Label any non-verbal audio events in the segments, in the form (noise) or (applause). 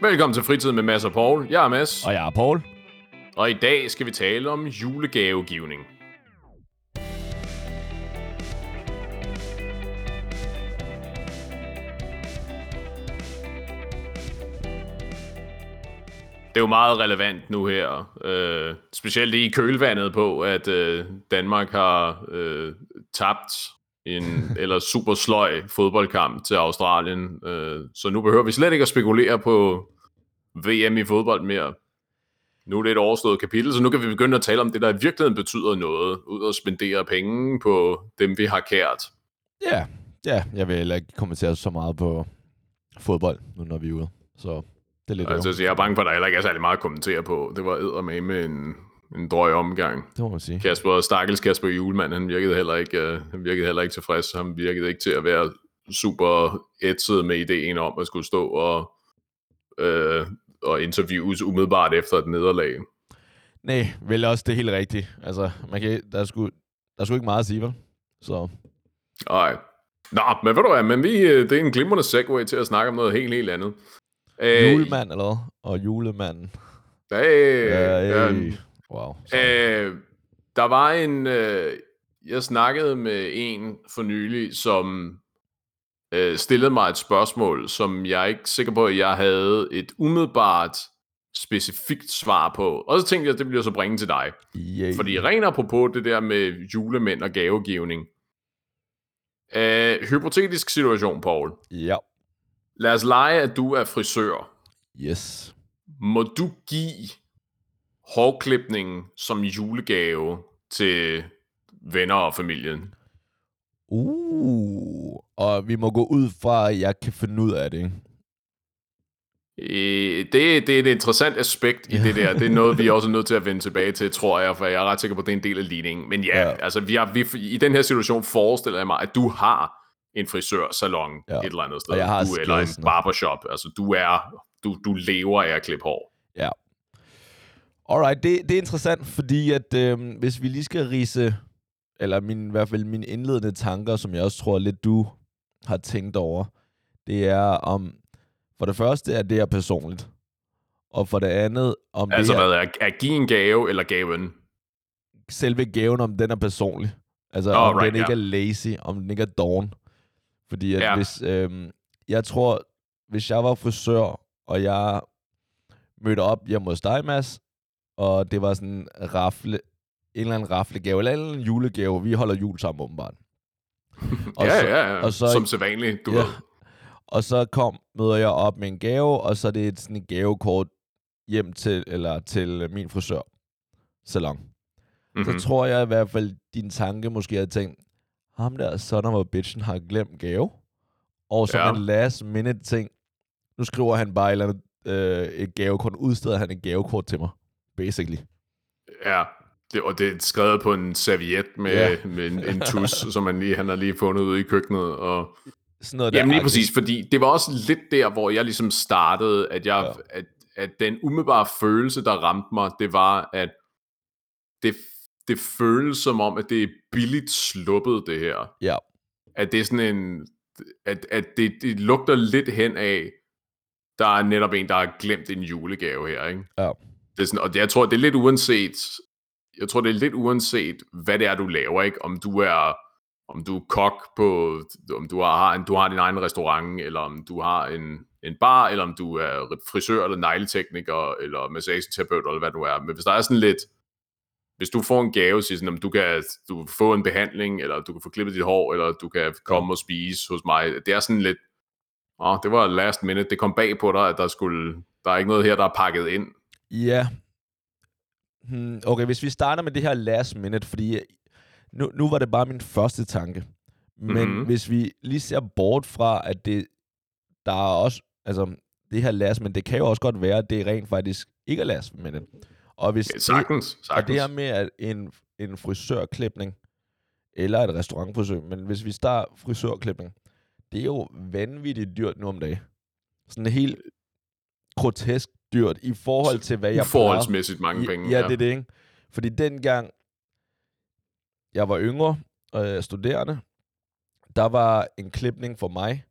Velkommen til Fritid med Mads og Paul. Jeg er Mads, Og jeg er Paul. og i dag skal vi tale om julegavegivning. Det er jo meget relevant nu her, øh, specielt i kølvandet på, at øh, Danmark har øh, tabt en eller super sløj fodboldkamp til Australien. Øh, så nu behøver vi slet ikke at spekulere på VM i fodbold mere. Nu er det et overstået kapitel, så nu kan vi begynde at tale om det, der i virkeligheden betyder noget, ud at spendere penge på dem, vi har kært. Ja, ja, jeg vil heller ikke kommentere så meget på fodbold, nu når vi er ude. Så det er lidt Altså, så jeg er bange for, at der heller ikke er særlig meget at kommentere på. Det var eddermame med en, en drøg omgang. Det må man sige. Kasper, stakkels Kasper Julemand, han virkede heller ikke, uh, han virkede heller ikke tilfreds. Han virkede ikke til at være super ætset med ideen om at skulle stå og, uh, og interviews umiddelbart efter et nederlag. Nej, vel også det helt rigtigt. Altså, man kan, der, er sgu, der er sgu ikke meget at sige, vel? Så Nej. Nå, men ved du hvad, men vi, øh, det er en glimrende segue til at snakke om noget helt, helt andet. Øh, julemand eller? Og julemanden. Hey, Ja, øh, hey. Wow. Øh, der var en... Øh, jeg snakkede med en for nylig, som øh, stillede mig et spørgsmål, som jeg er ikke sikker på, at jeg havde et umiddelbart specifikt svar på. Og så tænkte jeg, at det bliver så bringe til dig. yay. Fordi rent apropos det der med julemænd og gavegivning. Øh, hypotetisk situation, Paul. Ja. Lad os lege, at du er frisør. Yes. Må du give hårklipningen som julegave til venner og familien? Uh. Og vi må gå ud fra, at jeg kan finde ud af det? Øh, det, det er et interessant aspekt i det der. Det er noget, vi (laughs) er også nødt til at vende tilbage til, tror jeg, for jeg er ret sikker på, at det er en del af ligningen. Men ja, Ja. altså vi har, vi, i den her situation forestiller jeg mig, at du har en frisørsalon Ja. et eller andet sted. Og jeg har du, eller en barbershop. Altså du er, du, du lever af at klippe hår. Ja. Alright, det, det er interessant, fordi at øh, hvis vi lige skal rise, eller min, i hvert fald mine indledende tanker, som jeg også tror lidt du har tænkt over, det er om, for det første er det her personligt, og for det andet, om Altså det her, hvad er, at give en gave eller gaven? selve gaven, om den er personlig. Altså Nå, om right, den ikke ja. er lazy, om den ikke er dawn. Fordi at Ja. hvis, øhm, jeg tror, hvis jeg var frisør, og jeg mødte op hjemme hos dig, Mads, og det var sådan en rafle, en eller anden raflegave, eller en eller anden julegave. Vi holder jul sammen, åbenbart. (laughs) Og ja, så, ja, ja. og så- Som sædvanligt, du Ja. ved. Og så kom, møder jeg op med en gave, og så er det et, sådan et gavekort hjem til, eller til min frisør salon. Mm-hmm. så tror jeg i hvert fald, din tanke måske havde tænkt, ham der of a bitchen har glemt gave. Og som Ja. en last minute ting, nu skriver han bare et, eller andet, øh, et gavekort, udsteder han et gavekort til mig, basically. Ja, det, og det er skrevet på en serviet med, ja. med en, en tus, (laughs) som man lige, han har lige fundet ude i køkkenet. Og, Sådan noget jamen lige der. præcis, fordi det var også lidt der, hvor jeg ligesom startede, at, jeg, Ja. at, at den umiddelbare følelse, der ramte mig, det var, at det, det føles som om, at det er billigt sluppet, det her. Ja, At det er sådan en, at, at det, det lugter lidt hen af, der er netop en, der har glemt en julegave her, ikke? ja, det er sådan, og jeg tror, det er lidt uanset, jeg tror, det er lidt uanset, hvad det er, du laver, ikke? Om du er, om du er kok på, om du har, en, du har din egen restaurant, eller om du har en, en bar, eller om du er frisør, eller negletekniker, eller massageterapeut, eller hvad du er. Men hvis der er sådan lidt, hvis du får en gave, siger sådan, om du kan, du få en behandling, eller du kan få klippet dit hår, eller du kan komme og spise hos mig, det er sådan lidt, åh, det var last minute, det kom bag på dig, at der skulle, der er ikke noget her, der er pakket ind ja. Hmm, okay, hvis vi starter med det her last minute, fordi nu, nu var det bare min første tanke. Men Mhm. mm-hmm. hvis vi lige ser bort fra, at det, der er også, altså det her last minute, det kan jo også godt være, at det rent faktisk ikke er last minute. Og hvis Ja, sagtens, Og sagtens. det her med at en, en frisørklipning, eller et restaurantforsøg, men hvis vi starter frisørklipning, det er jo vanvittigt dyrt nu om dagen. Sådan helt grotesk dyrt i forhold til, hvad jeg plejer. Uforholdsmæssigt mange penge. Ja, det er det, ikke? Fordi dengang jeg var yngre og øh, studerende, der var en klipning for mig,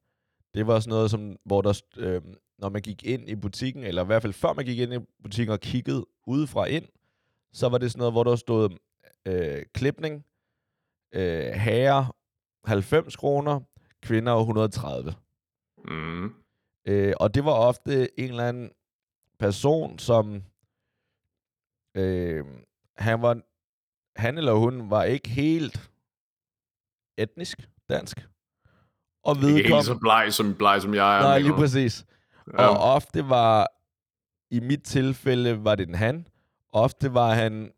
det var sådan noget, som, hvor der, øh, når man gik ind i butikken, eller i hvert fald før man gik ind i butikken og kiggede udefra ind, så var det sådan noget, hvor der stod øh, klipning, øh, herrer 90 kroner, kvinder 130. Mm. Øh, og det var ofte en eller anden person, som øh, han var han eller hun var ikke helt etnisk dansk. Og Ikke helt vedkom, så bleg som, bleg, som jeg er. nej, lige præcis. Ja. Og ofte var, i mit tilfælde, var det en han. Ofte var han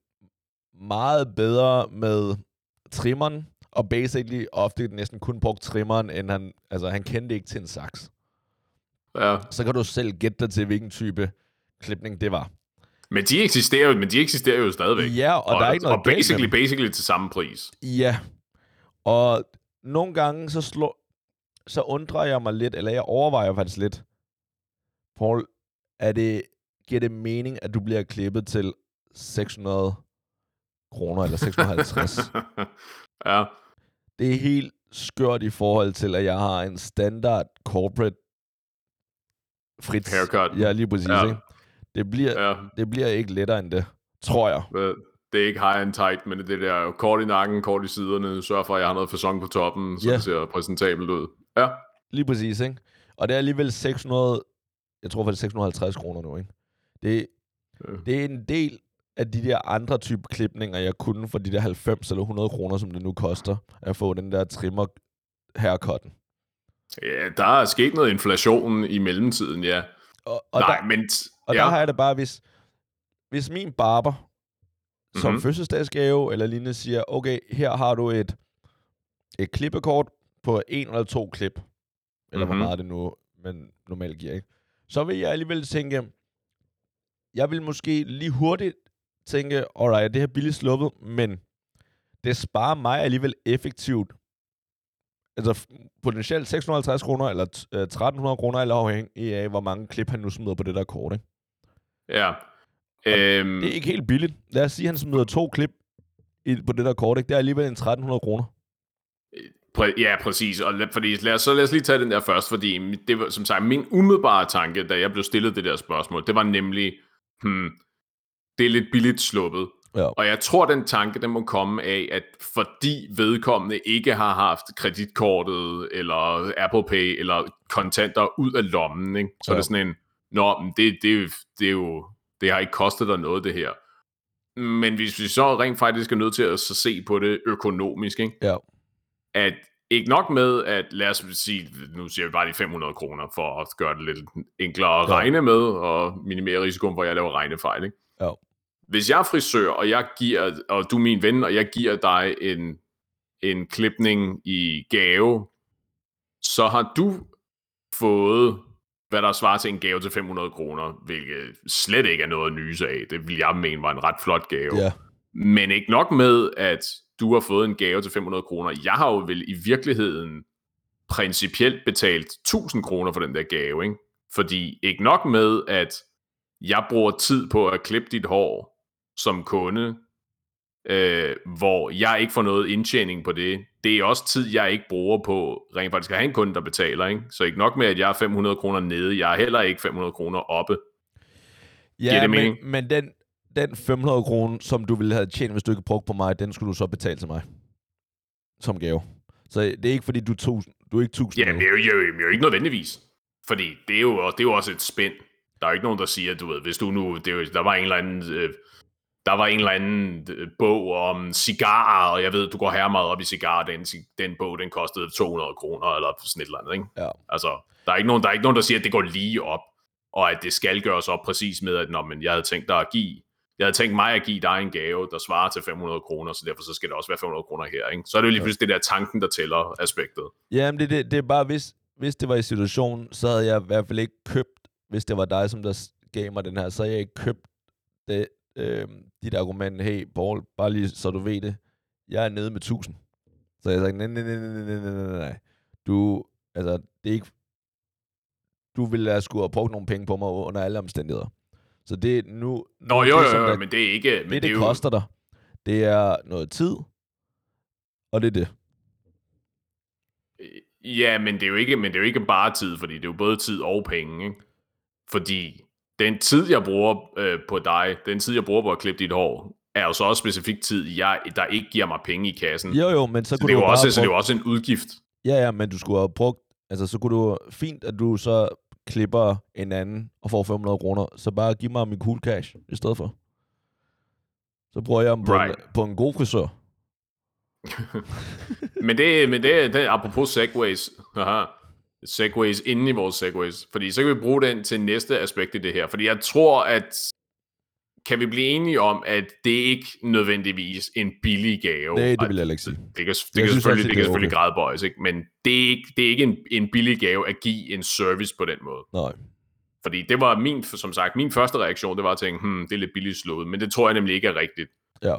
meget bedre med trimmeren, og basically ofte næsten kun brugt trimmeren, end han, altså han kendte ikke til en saks. ja. Så kan du selv gætte dig til, hvilken type klipning det var. Men de eksisterer jo, men de eksisterer jo stadigvæk. Ja, og, og der er ikke noget og basically, basically til samme pris. Ja. Og nogle gange så slår, så undrer jeg mig lidt, eller jeg overvejer faktisk lidt, Paul, er det, giver det mening, at du bliver klippet til 600 kroner, eller 650? (laughs) ja. det er helt skørt i forhold til, at jeg har en standard corporate frit. Haircut. Ja, lige præcis. Ja. Ikke? Det, bliver, ja. det bliver ikke lettere end det, tror jeg. Det er ikke high and tight, men det er det der kort i nakken, kort i siderne, sørg for, at jeg har noget fasong på toppen, så Ja. det ser præsentabelt ud. Ja, Lige præcis, ikke? Og det er alligevel 600, jeg tror faktisk 650 kroner nu, ikke? Det, Ja. det er en del af de der andre type klipninger, jeg kunne for de der 90 eller 100 kroner, som det nu koster, at få den der trimmer haircutten. ja der er sket noget inflation i mellemtiden, ja. Og, og, Nej, der, men... og ja. der har jeg det bare, hvis, hvis min barber som Mhm. fødselsdagsgave eller lignende siger, okay, her har du et, et klippekort på en eller to klip, eller Mhm. hvor meget det nu man normalt giver, ikke? så vil jeg alligevel tænke, jeg vil måske lige hurtigt tænke, alright, det her billigt sluppet, men det sparer mig alligevel effektivt, altså potentielt 650 kroner, eller t- øh, 1300 kroner, eller afhængig af, hvor mange klip han nu smider på det der kort, ikke? Ja. Øhm, Det er ikke helt billigt. Lad os sige, at han smider to klip på det der kort, ikke? Det er alligevel en 1300 kroner. Præ- ja, præcis. Og lad, fordi, lad os, så lad os lige tage den der først, fordi det var som sagt min umiddelbare tanke, da jeg blev stillet det der spørgsmål, det var nemlig, hmm, det er lidt billigt sluppet. Ja. Og jeg tror, den tanke, den må komme af, at fordi vedkommende ikke har haft kreditkortet, eller Apple Pay, eller kontanter ud af lommen, ikke? så ja. er det sådan en, nå, men det, det, det er jo, det har ikke kostet dig noget, det her. Men hvis vi så rent faktisk er nødt til at så se på det økonomisk, ikke? Ja. at ikke nok med, at lad os sige, nu siger vi bare de 500 kroner, for at gøre det lidt enklere at Ja. regne med, og minimere risikoen for, at jeg laver regnefejl. Ikke? Ja. Hvis jeg er frisør, og jeg giver, og du er min ven, og jeg giver dig en, en klipning i gave, så har du fået, hvad der svarer til en gave til 500 kroner, hvilket slet ikke er noget at nyse af. Det vil jeg mene var en ret flot gave. Ja. Men ikke nok med, at du har fået en gave til 500 kroner. Jeg har jo vel i virkeligheden principielt betalt 1000 kroner for den der gave, ikke? Fordi ikke nok med, at jeg bruger tid på at klippe dit hår som kunde, øh, hvor jeg ikke får noget indtjening på det. Det er også tid, jeg ikke bruger på rent faktisk at have en kunde, der betaler. Ikke? Så ikke nok med, at jeg er 500 kroner nede, jeg er heller ikke 500 kroner oppe. Ja, det men, mening? men den, den 500 kroner, som du ville have tjent, hvis du ikke brugte på mig, den skulle du så betale til mig. Som gave. Så det er ikke, fordi du tusind, du er ikke 1000 Ja, det er jo, jo, jo ikke nødvendigvis. Fordi det er, jo, det er jo også et spænd. Der er jo ikke nogen, der siger, du ved, hvis du nu, det er jo, der var en eller anden, øh, der var en eller anden øh, bog om cigarer, og jeg ved, du går her meget op i cigarer, den, den bog, den kostede 200 kroner, eller sådan et eller andet, ikke? Ja. Altså, der er ikke nogen, der, er ikke nogen, der siger, at det går lige op, og at det skal gøres op præcis med, at, nå, men jeg havde tænkt dig at give, jeg havde tænkt mig at give dig en gave, der svarer til 500 kroner, så derfor så skal det også være 500 kroner her, ikke? Så er det jo lige pludselig det der tanken, der tæller aspektet. Jamen, det, det, det er bare, hvis, hvis det var i situationen, så havde jeg i hvert fald ikke købt, hvis det var dig, som der gav mig den her, så havde jeg ikke købt det, øh, dit argument, hey Paul, bare lige så du ved det, jeg er nede med 1000. Så jeg sagde, nej, nej, nej, nej, nej, nej, nej. Du, altså, det er ikke, du ville have skulle have brugt nogle penge på mig under alle omstændigheder. Så det er nu... Nå, jo, det, jo, jo, jo, men det er ikke... Men det, det, det jo... koster dig, det er noget tid, og det er det. Øh, ja, men det er jo ikke, men det er jo ikke bare tid, fordi det er jo både tid og penge, ikke? Fordi den tid, jeg bruger øh, på dig, den tid, jeg bruger på at klippe dit hår, er jo så også specifik tid, jeg, der ikke giver mig penge i kassen. Jo, jo, men så, så kunne det er du jo også, brugt... så det er jo også en udgift. Ja, ja, men du skulle have brugt... Altså, så kunne du... Fint, at du så klipper en anden og får 500 kroner. Så bare giv mig min cool cash i stedet for. Så bruger jeg dem på, Right. en, på en god frisør. (laughs) men det, men det, det apropos segways, haha, segways inden i vores segways, fordi så kan vi bruge den til næste aspekt i det her, fordi jeg tror, at kan vi blive enige om, at det ikke nødvendigvis en billig gave. Nej, det vil jeg ikke sige. Det, kan, det Jeg kan selvfølgelig, også, det kan selvfølgelig okay. gradbøjes, ikke? men det er ikke, det er ikke en, en billig gave at give en service på den måde. Nej. Fordi det var min, som sagt, min første reaktion, det var at tænke, hmm, det er lidt billigt slået, men det tror jeg nemlig ikke er rigtigt. Ja.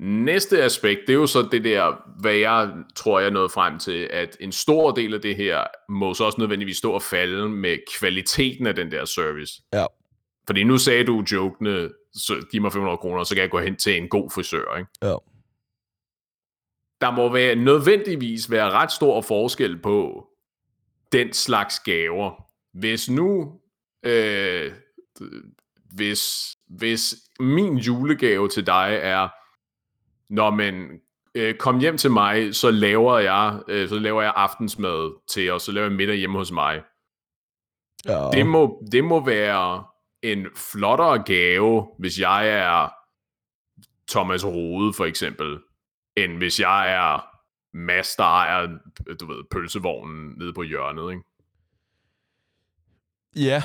Næste aspekt, det er jo så det der, hvad jeg tror, jeg nåede frem til, at en stor del af det her må så også nødvendigvis stå og falde med kvaliteten af den der service. Ja. Fordi nu sagde du jokende, så giv mig 500 kroner, så kan jeg gå hen til en god frisør, ikke? Ja. Der må være, nødvendigvis være ret stor forskel på den slags gaver. Hvis nu, øh, hvis, hvis min julegave til dig er, når man øh, kom hjem til mig, så laver jeg, øh, så laver jeg aftensmad til os, så laver jeg middag hjemme hos mig. ja. Det må, det må være en flottere gave, hvis jeg er Thomas Rode for eksempel, end hvis jeg er Mads, der ejer, du ved, pølsevognen nede på hjørnet, ikke? Ja.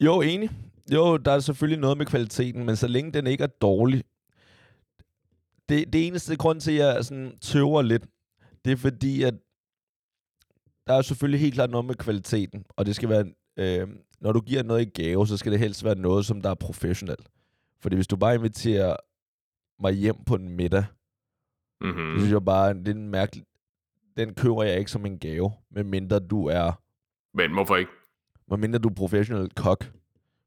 Jo, enig. Jo, der er selvfølgelig noget med kvaliteten, men så længe den ikke er dårlig. Det, det eneste grund til, at jeg sådan tøver lidt, det er fordi, at der er selvfølgelig helt klart noget med kvaliteten, og det skal være, øh, når du giver noget i gave, så skal det helst være noget, som der er professionelt. Fordi hvis du bare inviterer mig hjem på en middag, mm. Mm-hmm. så synes jeg bare, det er en mærkelig, den køber jeg ikke som en gave, medmindre du er, Men hvorfor ikke? medmindre du er professionel kok.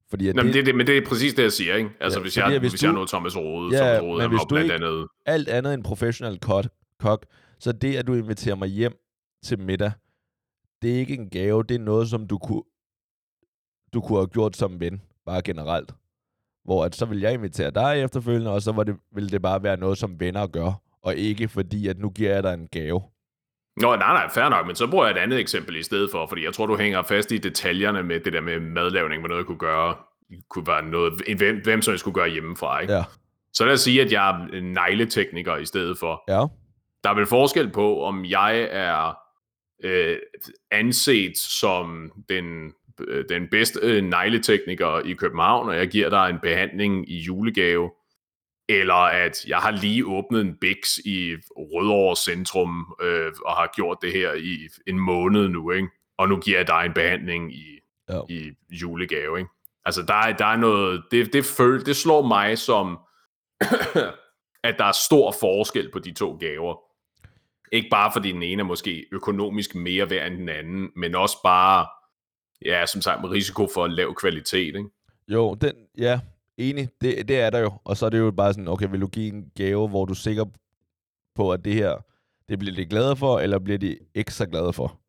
Fordi at Jamen, det, det, det, men det er præcis det, jeg siger, ikke? Altså, Ja, hvis, jeg, hvis hvis, jeg du- er noget Thomas Rode, Ja, Thomas Rode men hvis du blandt ikke- andet... alt andet end professionel kok, kok, så det, at du inviterer mig hjem til middag, det er ikke en gave, det er noget, som du kunne, du kunne have gjort som ven, bare generelt. Hvor at så vil jeg invitere dig efterfølgende, og så var det, ville det bare være noget, som venner gør, og ikke fordi, at nu giver jeg dig en gave. Nå, nej, nej, fair nok, men så bruger jeg et andet eksempel i stedet for, fordi jeg tror, du hænger fast i detaljerne med det der med madlavning, hvad noget kunne gøre, kunne være noget, hvem, hvem som jeg skulle gøre hjemmefra, ikke? Ja. Så lad os sige, at jeg er negletekniker i stedet for. Ja, Der er vel forskel på, om jeg er øh, anset som den, øh, den bedste øh, negletekniker i København, og jeg giver dig en behandling i julegave, eller at jeg har lige åbnet en Bix i Rødovre Centrum, øh, og har gjort det her i en måned nu, ikke? og nu giver jeg dig en behandling i, Ja. i julegave. Ikke? Altså, der er, der er noget, det, det, føl, det slår mig som, (clears throat) at der er stor forskel på de to gaver. Ikke bare fordi den ene er måske økonomisk mere værd end den anden, men også bare, ja, som sagt, med risiko for lav kvalitet. Ikke? jo, den, ja, enig, det, det er der jo. Og så er det jo bare sådan, okay, vil du give en gave, hvor du er sikker på, at det her, det bliver de glade for, eller bliver de ikke så glade for?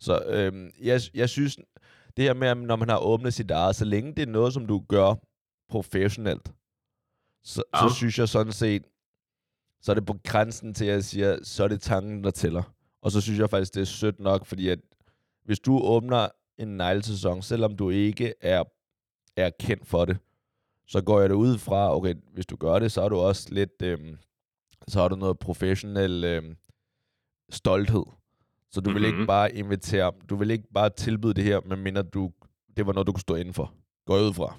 Så øhm, jeg, jeg synes, det her med, at når man har åbnet sit eget, så længe det er noget, som du gør professionelt, så, ja. Så synes jeg sådan set, så er det på grænsen til, at jeg siger, så er det tanken, der tæller. Og så synes jeg faktisk, det er sødt nok, fordi at hvis du åbner en neglesæson, selvom du ikke er, er kendt for det, så går jeg det ud fra, okay, hvis du gør det, så er du også lidt, øhm, så har du noget professionel øhm, stolthed. Så du mm-hmm. vil ikke Mhm. bare invitere, du vil ikke bare tilbyde det her, medmindre du, det var noget, du kunne stå indenfor. Går jeg ud fra.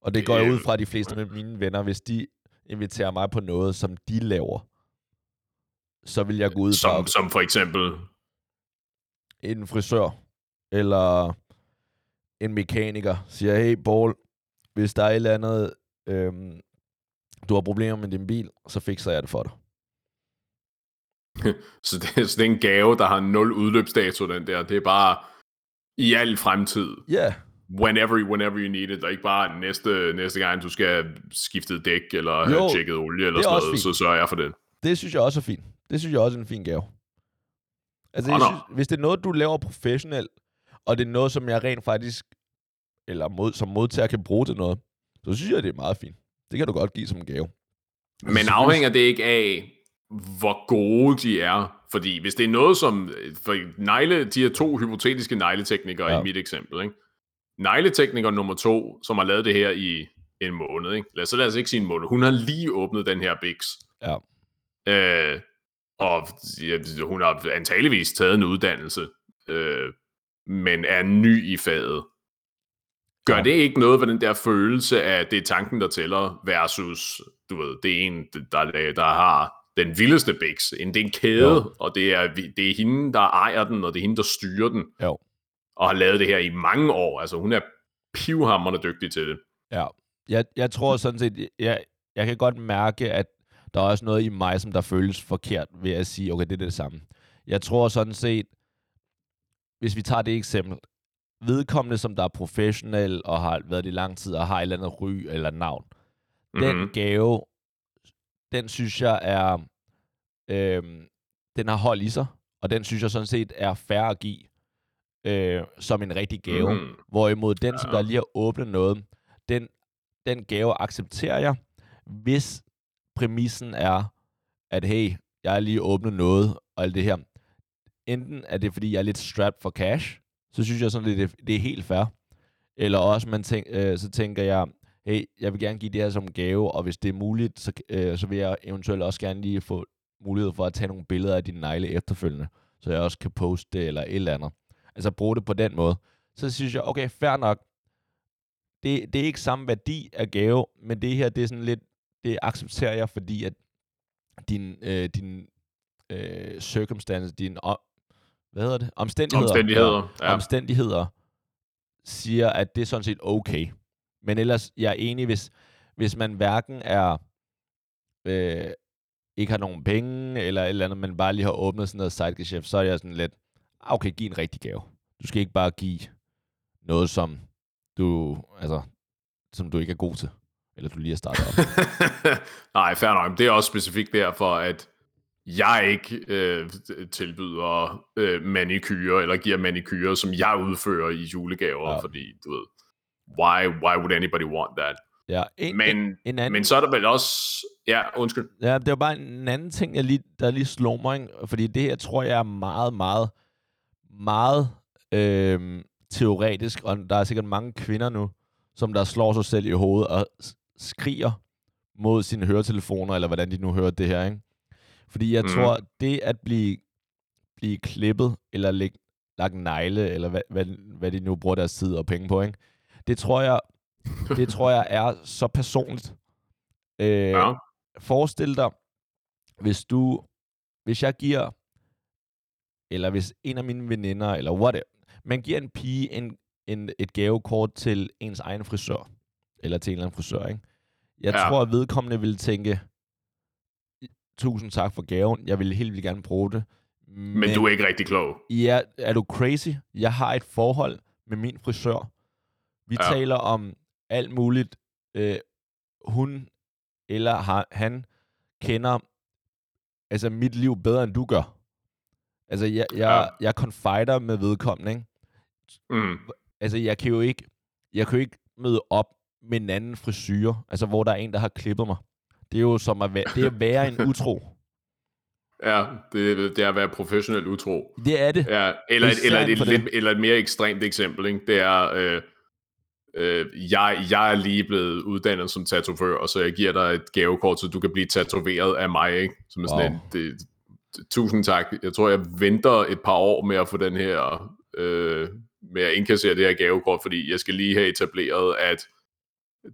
Og det går jeg ud fra de fleste af mine venner, hvis de inviterer mig på noget, som de laver, så vil jeg gå ud fra Som, som for eksempel, en frisør, eller en mekaniker, siger, hey Paul, hvis der er et eller andet, øhm, du har problemer med din bil, så fikser jeg det for dig. så (laughs) det, så det er en gave, der har nul udløbsdato, den der. Det er bare i al fremtid. Ja, yeah. Whenever, whenever you need it, og ikke bare næste, næste gang, du skal skifte dæk, eller have Jo, tjekket olie, eller er sådan noget, fint. så sørger jeg for det. det synes jeg også er fint. Det synes jeg også er en fin gave. Altså, jeg nå. synes, hvis det er noget, du laver professionelt, og det er noget, som jeg rent faktisk, eller mod, som modtager kan bruge til noget, så synes jeg, det er meget fint. Det kan du godt give som en gave. Men afhænger det ikke af, hvor gode de er? Fordi hvis det er noget som... For negle, de her to hypotetiske negleteknikere ja. Ja. i mit eksempel, ikke? Negletekniker nummer to, som har lavet det her i en måned, ikke? Lad, så lad os ikke sige en måned. Hun har lige åbnet den her Bix. Ja. Øh, og ja, hun har antageligvis taget en uddannelse, øh, men er ny i faget. Gør det ikke noget ved den der følelse af, at det er tanken, der tæller, versus, du ved, det er en, der, der har den vildeste Bix. En, det er en kæde, Jo. og det er, det er hende, der ejer den, og det er hende, der styrer den, Jo. og har lavet det her i mange år. Altså, hun er pivhammerende dygtig til det. Ja. Jeg, jeg tror sådan set, jeg, jeg kan godt mærke, at der er også noget i mig, som der føles forkert ved at sige, okay, det er det samme. Jeg tror sådan set, hvis vi tager det eksempel, vedkommende, som der er professionel og har været det i lang tid og har et eller andet ry eller navn, mm-hmm. den Mhm. gave, den synes jeg er, øhm, den har hold i sig, og den synes jeg sådan set er fair at give øh, som en rigtig gave. Mhm. Hvorimod den, som der lige har åbnet noget, den, den gave accepterer jeg, hvis præmissen er, at hey, jeg har lige åbnet noget, og alt det her. Enten er det, fordi jeg er lidt strapped for cash, så synes jeg sådan, det, det er helt fair. Eller også, man tænk, øh, så tænker jeg, hey, jeg vil gerne give det her som gave, og hvis det er muligt, så, øh, så vil jeg eventuelt også gerne lige få mulighed for at tage nogle billeder af dine negle efterfølgende, så jeg også kan poste det eller et eller andet. Altså bruge det på den måde. Så synes jeg, okay, fair nok. Det, det er ikke samme værdi af gave, men det her, det er sådan lidt, det accepterer jeg, fordi at din, øh, din øh, circumstance, din, hvad hedder det? Omstændigheder. Omstændigheder, ja. Omstændigheder siger, at det er sådan set okay. Men ellers, jeg er enig, hvis, hvis man hverken er, øh, ikke har nogen penge, eller et eller andet, men bare lige har åbnet sådan noget sidegeschæft, så er jeg sådan lidt, ah, okay, giv en rigtig gave. Du skal ikke bare give noget, som du, altså, som du ikke er god til, eller du lige har startet op. (laughs) Nej, fair nok. Det er også specifikt derfor, at jeg ikke øh, tilbyder øh, manikyre, eller giver manikyre, som jeg udfører i julegaver, Ja. fordi, du ved, why, why would anybody want that? Ja, en, Men, en, en anden, men så er der vel også... Ja, undskyld. Ja, det var bare en anden ting, jeg lige, der lige slog mig, ikke? fordi det her tror jeg er meget, meget, meget øh, teoretisk, og der er sikkert mange kvinder nu, som der slår sig selv i hovedet og skriger mod sine høretelefoner, eller hvordan de nu hører det her, ikke? Fordi jeg mm. tror, det at blive, blive klippet, eller læg, lagt negle, eller hvad, hvad, hvad de nu bruger deres tid og penge på, ikke? Det tror jeg, det (laughs) tror jeg er så personligt. Øh, Ja. forestil dig, hvis du, hvis jeg giver, eller hvis en af mine veninder, eller whatever, man giver en pige en, en, et gavekort til ens egen frisør, eller til en eller anden frisør, ikke? Jeg ja. tror, at vedkommende vil tænke, tusind tak for gaven, jeg vil helt vildt gerne bruge det. Men, Men du er ikke rigtig klog. Ja, er du crazy? Jeg har et forhold med min frisør. Vi Ja. taler om alt muligt. Øh, hun eller han kender altså mit liv bedre, end du gør. Altså, jeg, jeg, ja. jeg confider med vedkommende, ikke? Mm. Altså, jeg kan jo ikke, jeg kan jo ikke møde op med en anden frisyr, altså, hvor der er en, der har klippet mig. Det er jo som at være, det er at være en utro. Ja, det, det er at være professionelt utro. Det er det. Ja, eller, et, Især eller, et, lidt, eller et mere ekstremt eksempel, ikke? det er, øh, øh, jeg, jeg er lige blevet uddannet som tatovør, og så jeg giver dig et gavekort, så du kan blive tatoveret af mig, ikke? Som er sådan Wow. en, det, det- tusind tak. Jeg tror, jeg venter et par år med at få den her, øh, med at indkassere det her gavekort, fordi jeg skal lige have etableret, at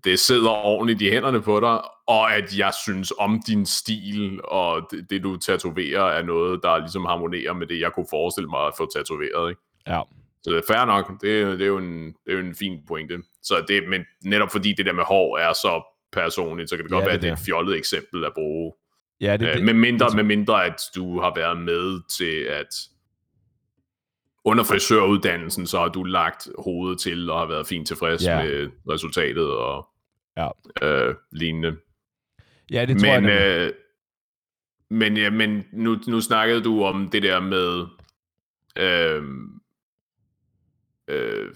det sidder ordentligt i hænderne på dig, og at jeg synes om din stil, og det, det du tatoverer, er noget, der ligesom harmonerer med det, jeg kunne forestille mig at få tatoveret. Ikke? Ja. Så det er fair nok, det, er- det, er jo en, det er jo en fin pointe. Så det, men netop fordi det der med hår er så personligt, så kan det Ja, godt det være, at det er et fjollet eksempel at bruge. Ja, det, Øh, det, med, mindre, med mindre, at du har været med til at under frisøruddannelsen, så har du lagt hovedet til og har været fint tilfreds Ja. med resultatet og Ja. øh, lignende. ja, det tror jeg men, nemlig. øh, men, ja, men nu, nu snakkede du om det der med øh, øh,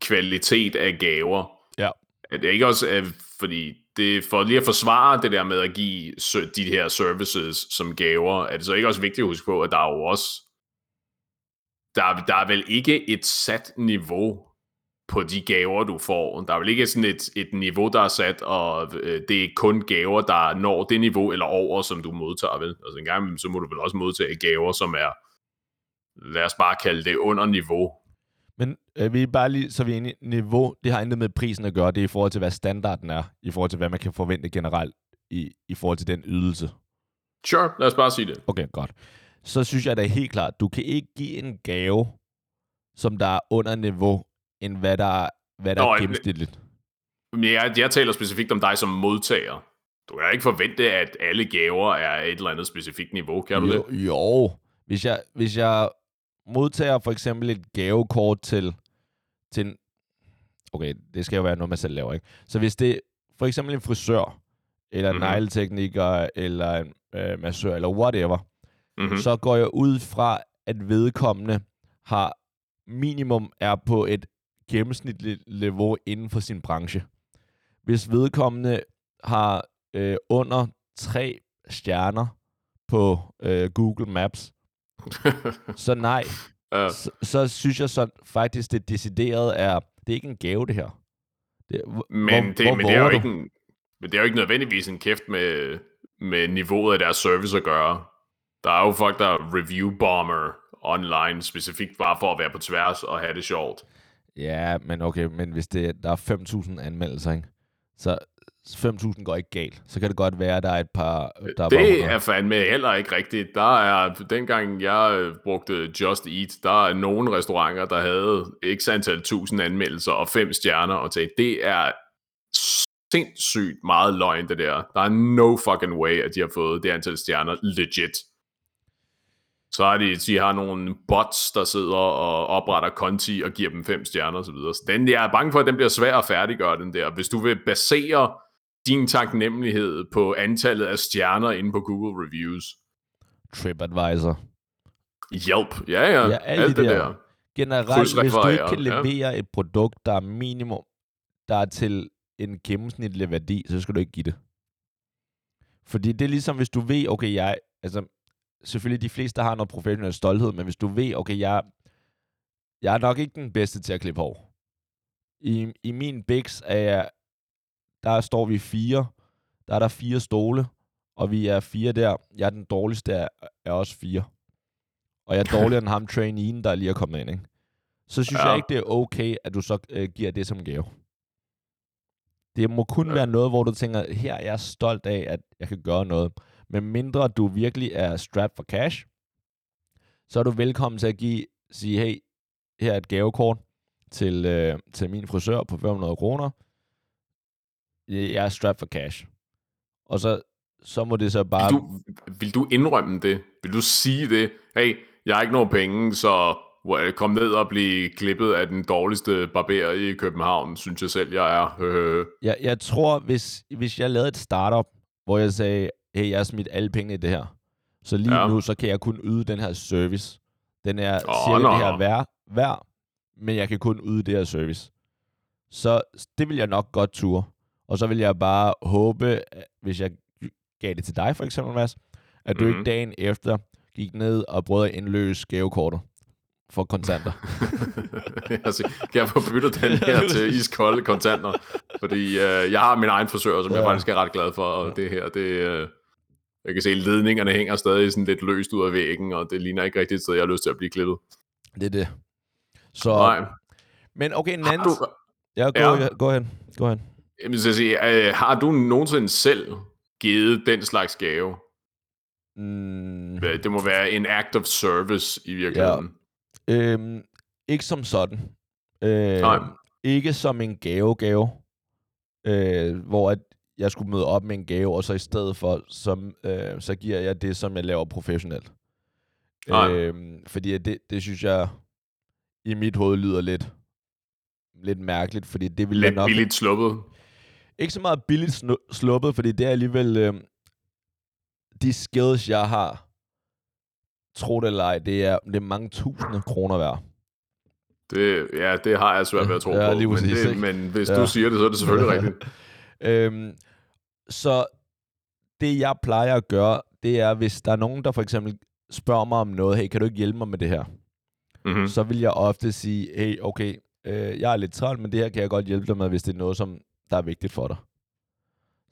kvalitet af gaver. Ja. Er det ikke også, øh, fordi det for lige at forsvare det der med at give de her services som gaver, er det så ikke også vigtigt at huske på, at der er jo også, der, der er vel ikke et sat niveau på de gaver, du får. Der er vel ikke sådan et, et niveau, der er sat, og øh, det er kun gaver, der når det niveau eller over, som du modtager, vel? Altså en gang så må du vel også modtage gaver, som er, lad os bare kalde det under niveau. Men øh, vi er bare lige, så vi er enige, niveau, det har intet med prisen at gøre, det er i forhold til, hvad standarden er, i forhold til, hvad man kan forvente generelt i, i forhold til den ydelse. Sure, lad os bare sige det. Okay, godt. Så synes jeg da helt klart, du kan ikke give en gave, som der er under niveau, end hvad der, hvad der Nå, er gennemsnitligt. Men jeg, jeg taler specifikt om dig som modtager. Du kan ikke forvente, at alle gaver er et eller andet specifikt niveau, kan du jo, det? Jo, hvis jeg, hvis jeg modtager for eksempel et gavekort til, til en, okay, det skal jo være noget, man selv laver, ikke? Så hvis det for eksempel en frisør, eller en mm-hmm. negletekniker, eller en øh, massør, eller whatever, mm-hmm. så går jeg ud fra, at vedkommende har minimum er på et gennemsnitligt niveau inden for sin branche. Hvis vedkommende har øh, under tre stjerner på øh, Google Maps, (laughs) så nej. Ja. Så, så synes jeg så faktisk, det decideret er, det er ikke en gave, det her. Det, men, hvor, det, hvor men, det er jo ikke en, men det er jo ikke nødvendigvis en kæft med, med niveauet af deres service at gøre. Der er jo folk, der review bomber online, specifikt bare for at være på tværs og have det sjovt. Ja, men okay, men hvis det, der er 5.000 anmeldelser, ikke? så 5.000 går ikke galt. Så kan det godt være, at der er et par... Der det er, er fandme heller ikke rigtigt. Der er, dengang jeg øh, brugte Just Eat, der er nogle restauranter, der havde x antal tusind anmeldelser og fem stjerner, og til det er sindssygt meget løgn, det der. Der er no fucking way, at de har fået det antal stjerner legit. Så har de, de har nogle bots, der sidder og opretter konti og giver dem fem stjerner osv. Så den, jeg er bange for, at den bliver svær at færdiggøre, den der. Hvis du vil basere din taknemmelighed på antallet af stjerner inde på Google Reviews. TripAdvisor. Hjælp. Ja, ja. ja alt, alt det der. der. Generelt, hvis du ikke kan levere ja. et produkt, der er minimum, der er til en gennemsnitlig værdi, så skal du ikke give det. Fordi det er ligesom, hvis du ved, okay, jeg, altså, selvfølgelig de fleste har noget professionel stolthed, men hvis du ved, okay, jeg, jeg er nok ikke den bedste til at klippe hår. I, i min Bix er jeg, der står vi fire, der er der fire stole, og vi er fire der. Jeg er den dårligste af, er også fire. Og jeg er (laughs) dårligere end ham traineen, der lige er kommet ind, ikke? Så synes ja. jeg ikke, det er okay, at du så øh, giver det som gave. Det må kun ja. være noget, hvor du tænker, her er jeg stolt af, at jeg kan gøre noget. Men mindre du virkelig er strapped for cash, så er du velkommen til at give, sige, hey, her er et gavekort til, øh, til min frisør på 500 kroner. Jeg er strapped for cash. Og så, så må det så bare... Vil du, vil du indrømme det? Vil du sige det? Hey, jeg har ikke nogen penge, så kom ned og blive klippet af den dårligste barber i København, synes jeg selv, jeg er. (laughs) jeg, jeg tror, hvis, hvis jeg lavede et startup, hvor jeg sagde, hey, jeg har smidt alle pengene i det her. Så lige ja. nu, så kan jeg kun yde den her service. Den er oh, cirka no. det her værd, værd, men jeg kan kun yde det her service. Så det vil jeg nok godt ture. Og så vil jeg bare håbe, hvis jeg gav det til dig for eksempel, Mads, at du mm. ikke mhm. dagen efter gik ned og brød at indløse gavekortet for kontanter. (laughs) altså, kan jeg få byttet den her (laughs) til iskolde kontanter? Fordi øh, jeg har min egen frisør, som ja. jeg faktisk er ret glad for, og det her, det, øh, jeg kan se, at ledningerne hænger stadig sådan lidt løst ud af væggen, og det ligner ikke rigtigt et sted, jeg har lyst til at blive klippet. Det er det. Så, Nej. Men okay, en anden... Du... Ja, gå, ja. gå hen. Gå hen. Jamen, så sige, øh, har du nogensinde selv givet den slags gave? Mm. Det må være en act of service i virkeligheden. Ja. Øhm, ikke som sådan. Øh, Nej. Ikke som en gave-gave, øh, hvor at jeg skulle møde op med en gave, og så i stedet for, som, øh, så giver jeg det, som jeg laver professionelt. Øh, fordi det, det synes jeg, i mit hoved lyder lidt, lidt mærkeligt, fordi det ville lidt nok... billigt sluppet? Ikke så meget billigt sluppet, fordi det er alligevel... Øh, de skills, jeg har, tro det eller ej, det er, det er mange tusinde kroner værd. Det, ja, det har jeg svært ved at tro Ja, på. men, det, men hvis Ja. du siger det, så er det selvfølgelig (laughs) rigtigt. Øhm, så det, jeg plejer at gøre, det er, hvis der er nogen, der for eksempel spørger mig om noget, hey, kan du ikke hjælpe mig med det her? Mm-hmm. Så vil jeg ofte sige, hey, okay, øh, jeg er lidt travlt, men det her kan jeg godt hjælpe dig med, hvis det er noget, som der er vigtigt for dig.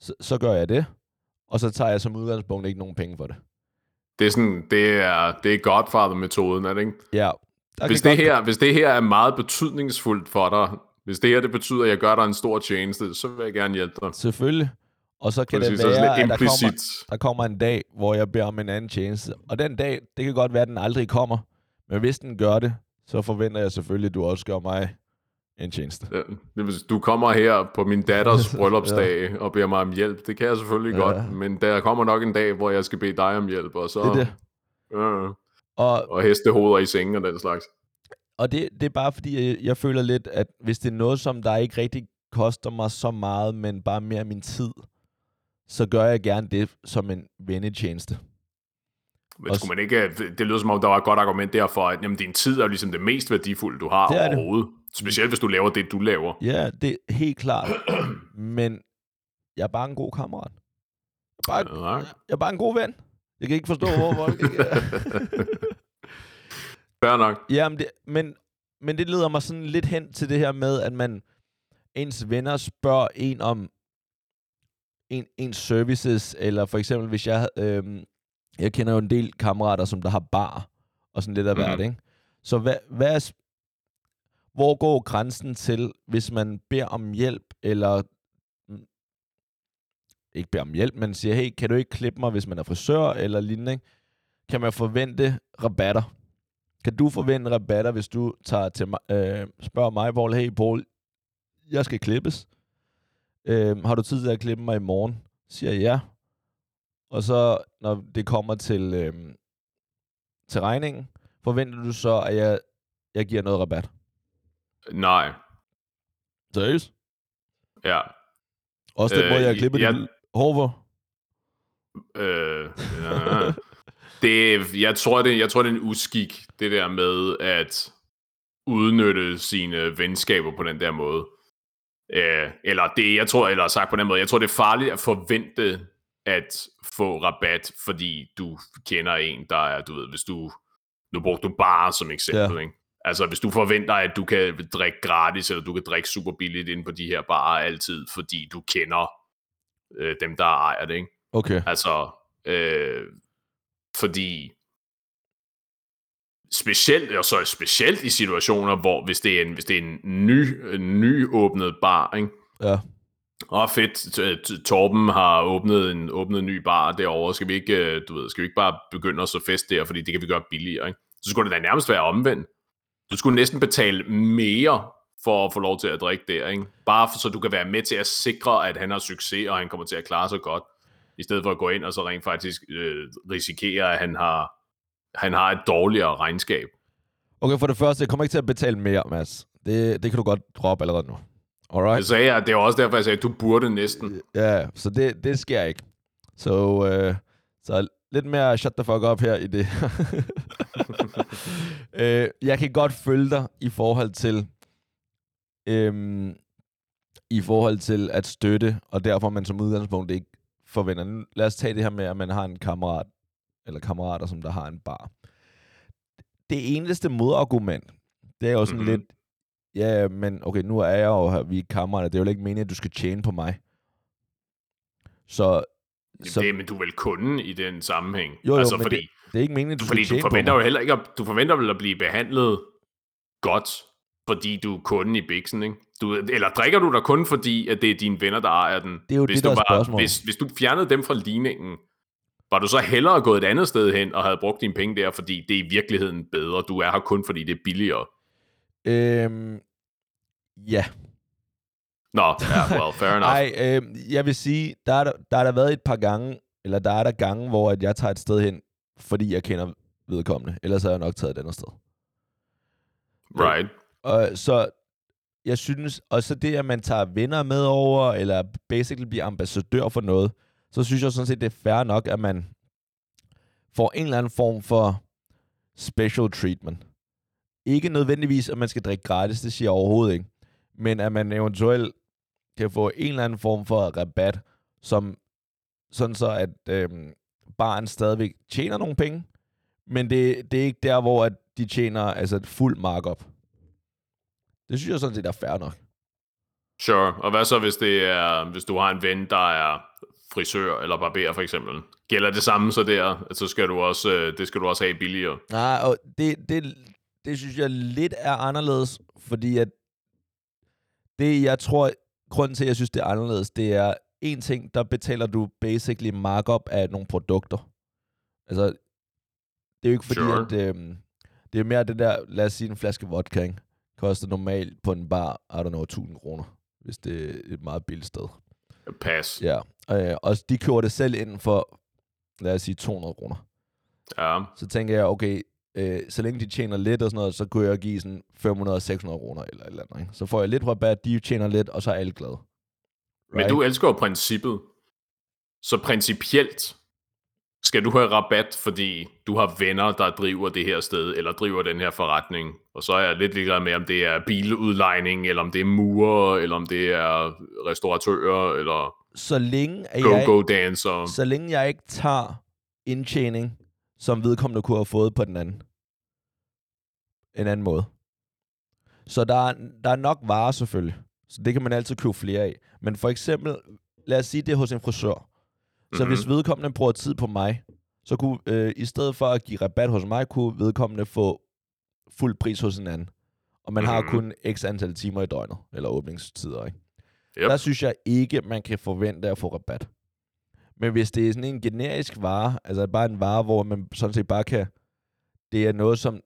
Så, så gør jeg det, og så tager jeg som udgangspunkt ikke nogen penge for det. Det er sådan, det er, det er Godfather-metoden, er det ikke? Ja. Hvis det, her, hvis det her er meget betydningsfuldt for dig, hvis det her det betyder, at jeg gør dig en stor tjeneste, så vil jeg gerne hjælpe dig. Selvfølgelig. Og så kan Så det sådan være, at der kommer, der kommer en dag, hvor jeg beder om en anden tjeneste. Og den dag, det kan godt være, at den aldrig kommer. Men hvis den gør det, så forventer jeg selvfølgelig, at du også gør mig en tjeneste. Ja, Du kommer her på min datters (laughs) bryllupsdag ja. og beder mig om hjælp. Det kan jeg selvfølgelig Ja. godt, men der kommer nok en dag, hvor jeg skal bede dig om hjælp, og så Det er det. Øh, Og, og hestehoveder i sengen og den slags. og det, det er bare fordi, jeg, jeg føler lidt, at hvis det er noget, som der ikke rigtig koster mig så meget, men bare mere min tid, så gør jeg gerne det som en vennetjeneste. Men skulle man ikke, det lyder som om, der var et godt argument derfor, at jamen, din tid er ligesom det mest værdifulde, du har Det er det. overhovedet. Specielt hvis du laver det, du laver. Ja, det er helt klart. men jeg er bare en god kammerat. Jeg er bare, Ja. jeg er bare en god ven. Jeg kan ikke forstå, hvor folk ikke (laughs) Fair nok. Ja, men det, men, men det leder mig sådan lidt hen til det her med, at man ens venner spørger en om en, ens services, eller for eksempel hvis jeg, øhm, jeg kender jo en del kammerater, som der har bar, og sådan lidt af hvert, Mhm. ikke? Så hvad, hvad er, hvor går grænsen til, hvis man beder om hjælp, eller mm, ikke beder om hjælp, men siger, hey, kan du ikke klippe mig, hvis man er frisør, eller lignende, ikke? Kan man forvente rabatter? Kan du forvente rabatter, hvis du tager til mig, øh, spørger mig, Paul, hey Paul, jeg skal klippes. Øh, har du tid til at klippe mig i morgen? Siger jeg ja. Og så, når det kommer til, øh, til regningen, forventer du så, at jeg, jeg giver noget rabat? Nej. Seriøst? Ja. Også den Øh, måde, jeg klipper jeg- dit hår for? Øh, ja. det, jeg, tror, det, jeg tror, det er en uskik, det der med at udnytte sine venskaber på den der måde. Øh, eller det, jeg tror, eller sagt på den måde, jeg tror, det er farligt at forvente at få rabat, fordi du kender en, der er, du ved, hvis du, nu brugte du bare som eksempel, Ja. ikke? Altså, hvis du forventer, at du kan drikke gratis, eller du kan drikke super billigt ind på de her barer altid, fordi du kender øh, dem, der ejer det, ikke? Okay. Altså, øh, fordi specielt, og så specielt i situationer, hvor hvis det er en, hvis det er en ny, en nyåbnet bar, ikke? Ja. Åh, fedt, Torben har åbnet en, åbnet en ny bar derovre, skal vi ikke, øh, du ved, skal vi ikke bare begynde at så fest der, fordi det kan vi gøre billigere, ikke? Så skulle det da nærmest være omvendt. Du skulle næsten betale mere for at få lov til at drikke der, ikke? Bare for, så du kan være med til at sikre, at han har succes, og han kommer til at klare sig godt, i stedet for at gå ind og så rent faktisk øh, risikere, at han har, han har et dårligere regnskab. Okay, for det første, jeg kommer ikke til at betale mere, Mads. Det, det kan du godt droppe allerede nu. Alright? Jeg sagde, at det var også derfor, jeg sagde, at du burde næsten. Ja, så det, det sker ikke. Så, øh, så lidt mere shut the fuck up her i det. (laughs) øh, jeg kan godt følge dig i forhold til øhm, i forhold til at støtte, og derfor man som udgangspunkt ikke forventer. Lad os tage det her med, at man har en kammerat, eller kammerater, som der har en bar. Det eneste modargument, det er jo sådan Mhm. mm-hmm. lidt, ja, men okay, nu er jeg jo her, vi er kammerater, det er jo ikke meningen, at du skal tjene på mig. Så, så Det, men du er vel kunden i den sammenhæng. Jo, jo, altså, men fordi, det, det er ikke meningen, at du fordi skal du forventer jo heller ikke, at, du forventer vel at blive behandlet godt, fordi du er kunden i Bixen, ikke? Du, eller drikker du der kun fordi, at det er dine venner, der ejer den? Det er jo hvis det, du der er spørgsmålet. hvis, hvis du fjernede dem fra ligningen, var du så hellere gået et andet sted hen og havde brugt dine penge der, fordi det er i virkeligheden bedre? Du er her kun, fordi det er billigere. Øhm, ja. Nå, ja, well, fair (laughs) enough. Nej, øh, jeg vil sige, der er der, der er der været et par gange, eller der er der gange, hvor at jeg tager et sted hen, fordi jeg kender vedkommende. Ellers har jeg nok taget et andet sted. Right. Og så jeg synes, og så det, at man tager venner med over, eller basically bliver ambassadør for noget, så synes jeg sådan set, det er fair nok, at man får en eller anden form for special treatment. Ikke nødvendigvis, at man skal drikke gratis, det siger jeg overhovedet ikke. Men at man eventuelt kan få en eller anden form for rabat, som sådan så, at øh, barn stadigvæk tjener nogle penge, men det, det er ikke der, hvor at de tjener altså et fuld markup. Det synes jeg sådan set er fair nok. Sure. Og hvad så, hvis, det er, hvis du har en ven, der er frisør eller barber for eksempel? Gælder det samme så der, så skal du også, øh, det skal du også have billigere? Nej, og det, det, det synes jeg lidt er anderledes, fordi at det, jeg tror, grunden til, at jeg synes, det er anderledes, det er en ting, der betaler du basically markup af nogle produkter. Altså, det er jo ikke fordi, Sure. at øhm, det er mere det der, lad os sige en flaske vodka, ikke? koster normalt på en bar, I don't know, 1000 kroner, hvis det er et meget billigt sted. Pas. Ja, øh, og de køber det selv ind for, lad os sige 200 kroner. Ja. Så tænker jeg, okay, øh, så længe de tjener lidt og sådan noget, så kunne jeg give sådan 500-600 kroner eller et eller andet. Ikke? Så får jeg lidt rabat, de tjener lidt, og så er alle glade. Men du elsker jo princippet. Så principielt skal du have rabat, fordi du har venner, der driver det her sted, eller driver den her forretning. Og så er jeg lidt ligeglad med, om det er biludlejning, eller om det er murer, eller om det er restauratører, eller Så længe, at jeg, go-go-dancer. så længe jeg ikke tager indtjening, som vedkommende kunne have fået på den anden. En anden måde. Så der er, der er nok varer selvfølgelig. Så det kan man altid købe flere af. Men for eksempel, lad os sige det er hos en frisør. Så Mhm. hvis vedkommende bruger tid på mig, så kunne, øh, i stedet for at give rabat hos mig, kunne vedkommende få fuld pris hos en anden. Og man har Mhm. kun x antal timer i døgnet, eller åbningstider, ikke? Yep. Der synes jeg ikke, man kan forvente at få rabat. Men hvis det er sådan en generisk vare, altså bare en vare, hvor man sådan set bare kan... Det er noget, som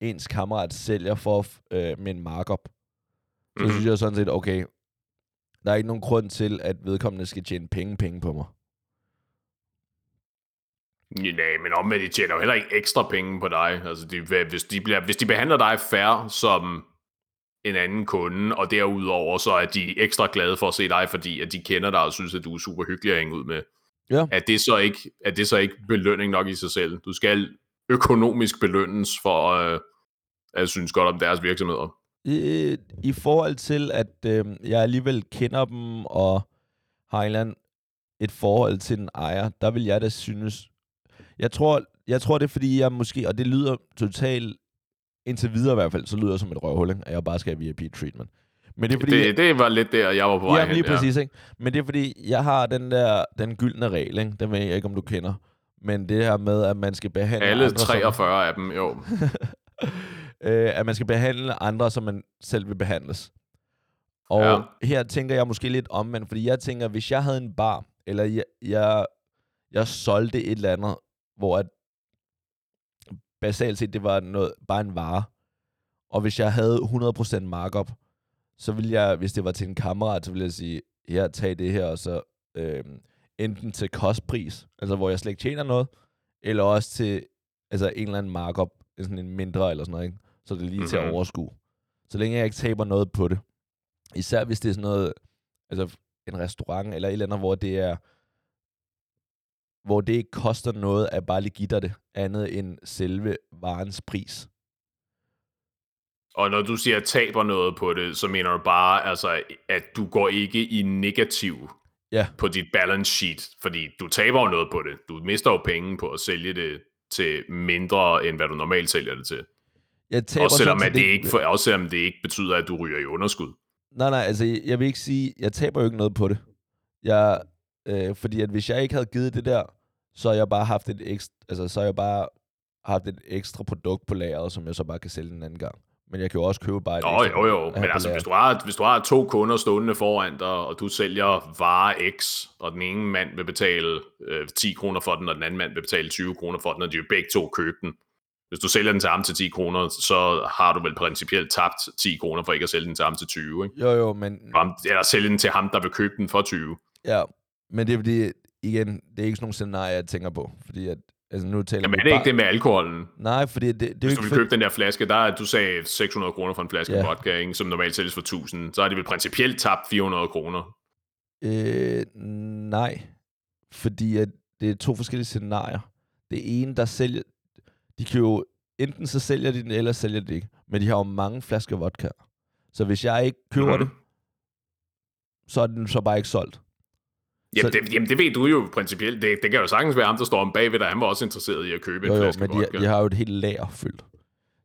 ens kammerat sælger for øh, med en markup. Så Mhm. synes jeg sådan set, okay, der er ikke nogen grund til, at vedkommende skal tjene penge, penge på mig. Nej, men om de tjener jo heller ikke ekstra penge på dig. Altså, de, hvis, de bliver, hvis de behandler dig fair som en anden kunde, og derudover så er de ekstra glade for at se dig, fordi at de kender dig og synes, at du er super hyggelig at hænge ud med. Ja. Er det så ikke, er det så ikke belønning nok i sig selv? Du skal økonomisk belønnes for øh, at synes godt om deres virksomheder. I, I forhold til, at øh, jeg alligevel kender dem og har en eller anden, et forhold til den ejer, der vil jeg da synes... Jeg tror, jeg tror det er, fordi jeg måske... Og det lyder totalt... Indtil videre i hvert fald, så lyder det som et røvhul, at jeg bare skal have VIP-treatment. Men det er fordi... Det, det var lidt der, jeg var på vej Jamen lige hen. præcis, ikke? Men det er fordi, jeg har den der, den gyldne regel, ikke? Den ved jeg ikke, om du kender. Men det her med, at man skal behandle Alle andre, som, 43 af dem, jo. (laughs) øh, at man skal behandle andre, som man selv vil behandles. Og Ja. ja. her tænker jeg måske lidt omvendt, fordi jeg tænker, hvis jeg havde en bar, eller jeg, jeg, jeg solgte et eller andet, hvor at basalt set, det var noget, bare en vare, og hvis jeg havde 100% markup, så ville jeg, hvis det var til en kammerat, så ville jeg sige, her, tag det her, og så øh, enten til kostpris, altså hvor jeg slet ikke tjener noget, eller også til altså en eller anden markup, sådan en mindre eller sådan noget, ikke? så det er lige mm-hmm. til at Mhm. overskue. Så længe jeg ikke taber noget på det. Især hvis det er sådan noget, altså en restaurant eller et eller andet, hvor det er, hvor det ikke koster noget at bare lige give dig det, andet end selve varens pris. Og når du siger, at taber noget på det, så mener du bare, altså, at du går ikke i negativ Ja. på dit balance sheet, fordi du taber jo noget på det. Du mister jo penge på at sælge det til mindre, end hvad du normalt sælger det til. Jeg taber Også selvom, at det ikke, for, også selvom det ikke betyder, at du ryger i underskud. Nej, nej, altså jeg vil ikke sige, jeg taber jo ikke noget på det. Jeg, øh, fordi at hvis jeg ikke havde givet det der, så har jeg bare haft et ekstra, altså så har jeg bare haft et ekstra produkt på lageret, som jeg så bare kan sælge en anden gang. Men jeg kan jo også købe bare et Nå, jo, jo. Men altså, hvis du, har, hvis du har to kunder stående foran dig, og du sælger vare X, og den ene mand vil betale øh, 10 kroner for den, og den anden mand vil betale 20 kroner for den, og de vil begge to købe den. Hvis du sælger den til ham til 10 kroner, så har du vel principielt tabt 10 kroner for ikke at sælge den til ham til 20, ikke? Jo, jo, men, Eller sælge den til ham, der vil købe den for 20. ja, men det er fordi, igen, det er ikke sådan nogle scenarier, jeg tænker på. Fordi at, altså nu taler Jamen er det bare- ikke det med alkoholen? Nej, fordi det, det, det er Hvis ikke du vil for- købe den der flaske, der er, du sagde 600 kroner for en flaske Ja. vodka, ikke, som normalt sælges for 1000, så har de vel principielt tabt 400 kroner. Øh, nej, fordi at det er to forskellige scenarier. Det ene, der sælger, de kan jo enten så sælger de den, eller sælger de ikke. Men de har jo mange flasker vodka. Så hvis jeg ikke køber Mhm. det, så er den så bare ikke solgt. Jamen, Så- det, jamen, det ved du jo principielt. Det, det kan jo sagtens være ham, der står om bagved dig. Han var også interesseret i at købe Jo, en jo, flaske men de, vodka. de har jo et helt lager fyldt.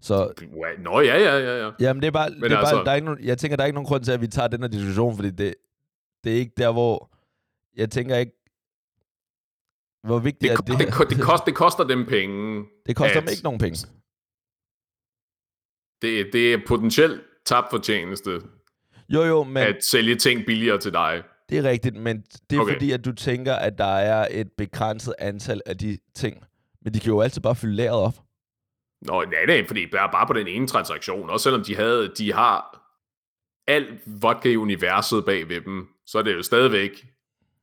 Så Nå, ja, ja, ja, ja. Jamen, det er bare, det er altså- bare der er ikke nogen, jeg tænker, der er ikke nogen grund til, at vi tager den her diskussion, fordi det, det er ikke der, hvor, jeg tænker ikke, hvor vigtigt Det, er det det, her. det, koster, det koster dem penge. det koster at- dem ikke nogen penge. Det, det er potentielt tabt fortjeneste Jo, jo, men at sælge ting billigere til dig. Det er rigtigt, men det er Okay. fordi, at du tænker, at der er et begrænset antal af de ting. Men de kan jo altid bare fylde lageret op. Nå, nej, nej, fordi er bare på den ene transaktion. Også selvom de, havde, de har alt vodka i universet bag ved dem, så er det jo stadigvæk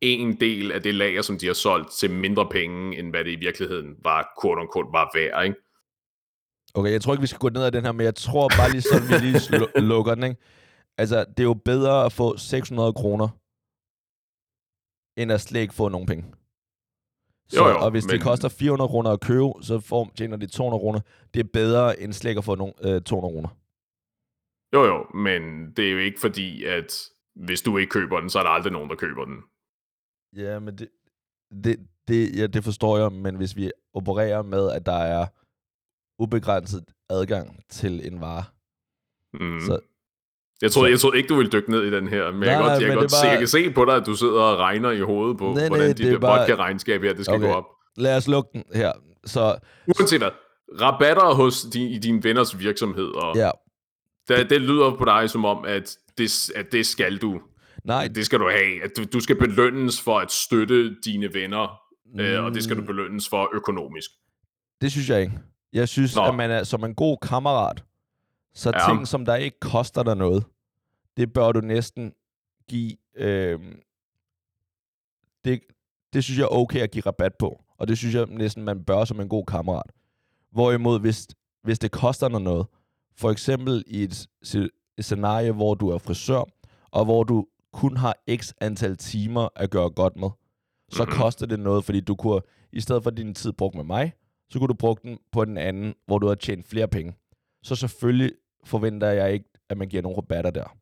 en del af det lager, som de har solgt til mindre penge, end hvad det i virkeligheden var, quote unquote, var værd, ikke? Okay, jeg tror ikke, vi skal gå ned ad den her, men jeg tror bare lige sådan, vi lige (laughs) lukker den, ikke? Altså, det er jo bedre at få 600 kroner, end at slet ikke få nogen penge. Så, Jo, jo, og hvis men... det koster 400 kroner at købe, så får, tjener de 200 kroner. Det er bedre end slet ikke at få nogen, øh, 200 kroner. Jo, jo, men det er jo ikke fordi, at hvis du ikke køber den, så er der aldrig nogen, der køber den. Ja, men det, det, det, ja, det forstår jeg, men hvis vi opererer med, at der er ubegrænset adgang til en vare, Mm. så Jeg troede, jeg troede ikke, du ville dykke ned i den her, men Nej, jeg, nej, godt, jeg, kan men godt er se, bare- jeg kan se på dig, at du sidder og regner i hovedet på, Nej, nej, nej, hvordan det dit der bare- vodka-regnskab her, det skal Okay. gå op. lad os lukke den her. Så Uanset hvad, rabatter hos din, i dine venners virksomheder, ja, det, det lyder på dig som om, at det, at det skal du. nej, Det skal du have. At du, du skal belønnes for at støtte dine venner, mm. øh, og det skal du belønnes for økonomisk. Det synes jeg ikke. Jeg synes, Nå. At man er som en god kammerat, så ja. ting, som der ikke koster dig noget, det bør du næsten give... Øh, det, det synes jeg er okay at give rabat på. Og det synes jeg næsten, man bør som en god kammerat. Hvorimod, hvis, hvis det koster dig noget, for eksempel i et, et scenarie, hvor du er frisør, og hvor du kun har x antal timer at gøre godt med, så Mhm. koster det noget, fordi du kunne, i stedet for din tid brugt med mig, så kunne du bruge den på den anden, hvor du har tjent flere penge. Så selvfølgelig forventer jeg ikke, at man giver nogle rabatter der.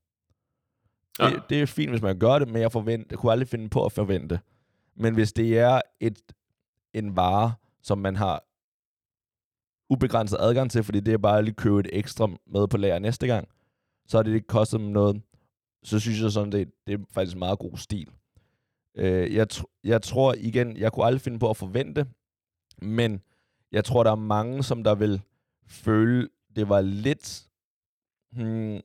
Ja. Det, det er fint, hvis man gør det, men jeg, forvent, jeg kunne aldrig finde på at forvente. Men hvis det er et, en vare, som man har ubegrænset adgang til, fordi det er bare at lige købe et ekstra med på lager næste gang, så har det ikke kostet dem noget. Så synes jeg sådan, det, det er faktisk meget god stil. Øh, jeg, tr- jeg tror igen, jeg kunne aldrig finde på at forvente, men jeg tror, der er mange, som der vil føle, det var lidt, hmm,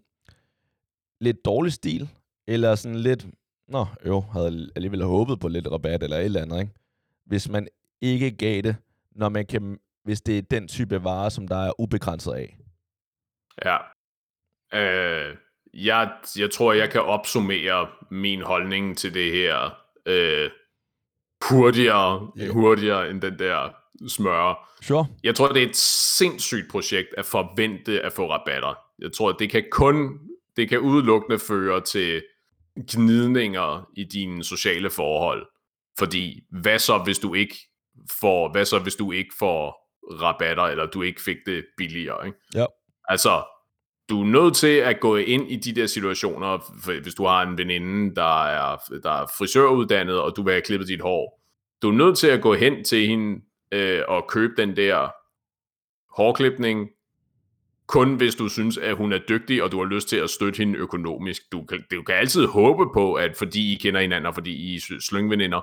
lidt dårlig stil, eller sådan lidt, nå, jo, havde alligevel håbet på lidt rabat, eller et eller andet, ikke? Hvis man ikke gav det, når man kan, hvis det er den type vare, som der er ubegrænset af. Ja. Øh, jeg, jeg tror, jeg kan opsummere min holdning til det her øh, hurtigere, Ja. hurtigere end den der smør. Sure. Jeg tror, det er et sindssygt projekt at forvente at få rabatter. Jeg tror, det kan kun, det kan udelukkende føre til gnidninger i dine sociale forhold. Fordi, hvad så, hvis du ikke får, hvad så, hvis du ikke får rabatter, eller du ikke fik det billigere, ikke? Ja. Altså, du er nødt til at gå ind i de der situationer, hvis du har en veninde, der er, der er frisøruddannet, og du vil have klippet dit hår. Du er nødt til at gå hen til hende øh, og købe den der hårklipning, kun hvis du synes, at hun er dygtig, og du har lyst til at støtte hende økonomisk. Du kan, du kan altid håbe på, at fordi I kender hinanden, og fordi I er slyngveninder,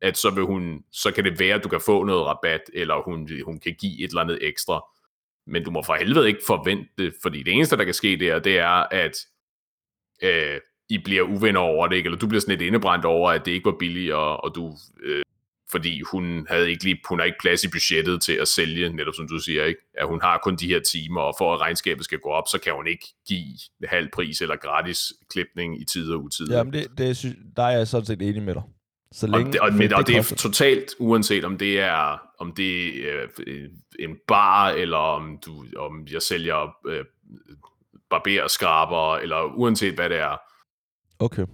at så, vil hun, så kan det være, at du kan få noget rabat, eller hun, hun kan give et eller andet ekstra. Men du må for helvede ikke forvente det, fordi det eneste, der kan ske der, det er, at øh, I bliver uvenner over det, ikke? eller du bliver sådan lidt indebrændt over, at det ikke var billigere, og du, øh, fordi hun havde ikke lige, hun har ikke plads i budgettet til at sælge, netop som du siger, ikke? at hun har kun de her timer, og for at regnskabet skal gå op, så kan hun ikke give halv pris eller gratis klipning i tid og utid. Jamen, det, det synes, der er jeg sådan set enig med dig. Så Og længe, det, og, men, og det er koster- totalt uanset om det er om det er øh, en bar eller om du om jeg sælger øh, barberskraber eller uanset hvad det er. Okay.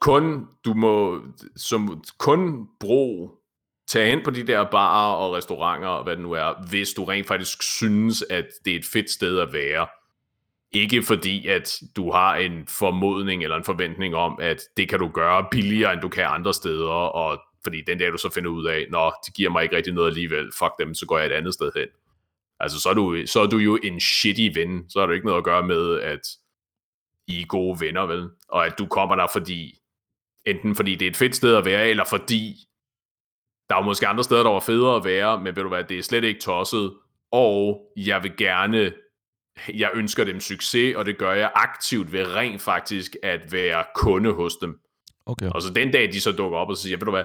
Kun du må som kun bruge tage hen på de der barer og restauranter og hvad det nu er, hvis du rent faktisk synes, at det er et fedt sted at være. Ikke fordi, at du har en formodning eller en forventning om, at det kan du gøre billigere, end du kan andre steder, og fordi den der, du så finder ud af, nå, det giver mig ikke rigtig noget alligevel, fuck dem, så går jeg et andet sted hen. Altså, så er du, så er du jo en shitty ven, så har du ikke noget at gøre med, at I er gode venner, vel? Og at du kommer der, fordi, enten fordi det er et fedt sted at være, eller fordi der er måske andre steder, der var federe at være, men ved du hvad, det er slet ikke tosset, og jeg vil gerne, jeg ønsker dem succes, og det gør jeg aktivt ved rent faktisk at være kunde hos dem. Okay. Og så den dag, de så dukker op og siger, ved du hvad,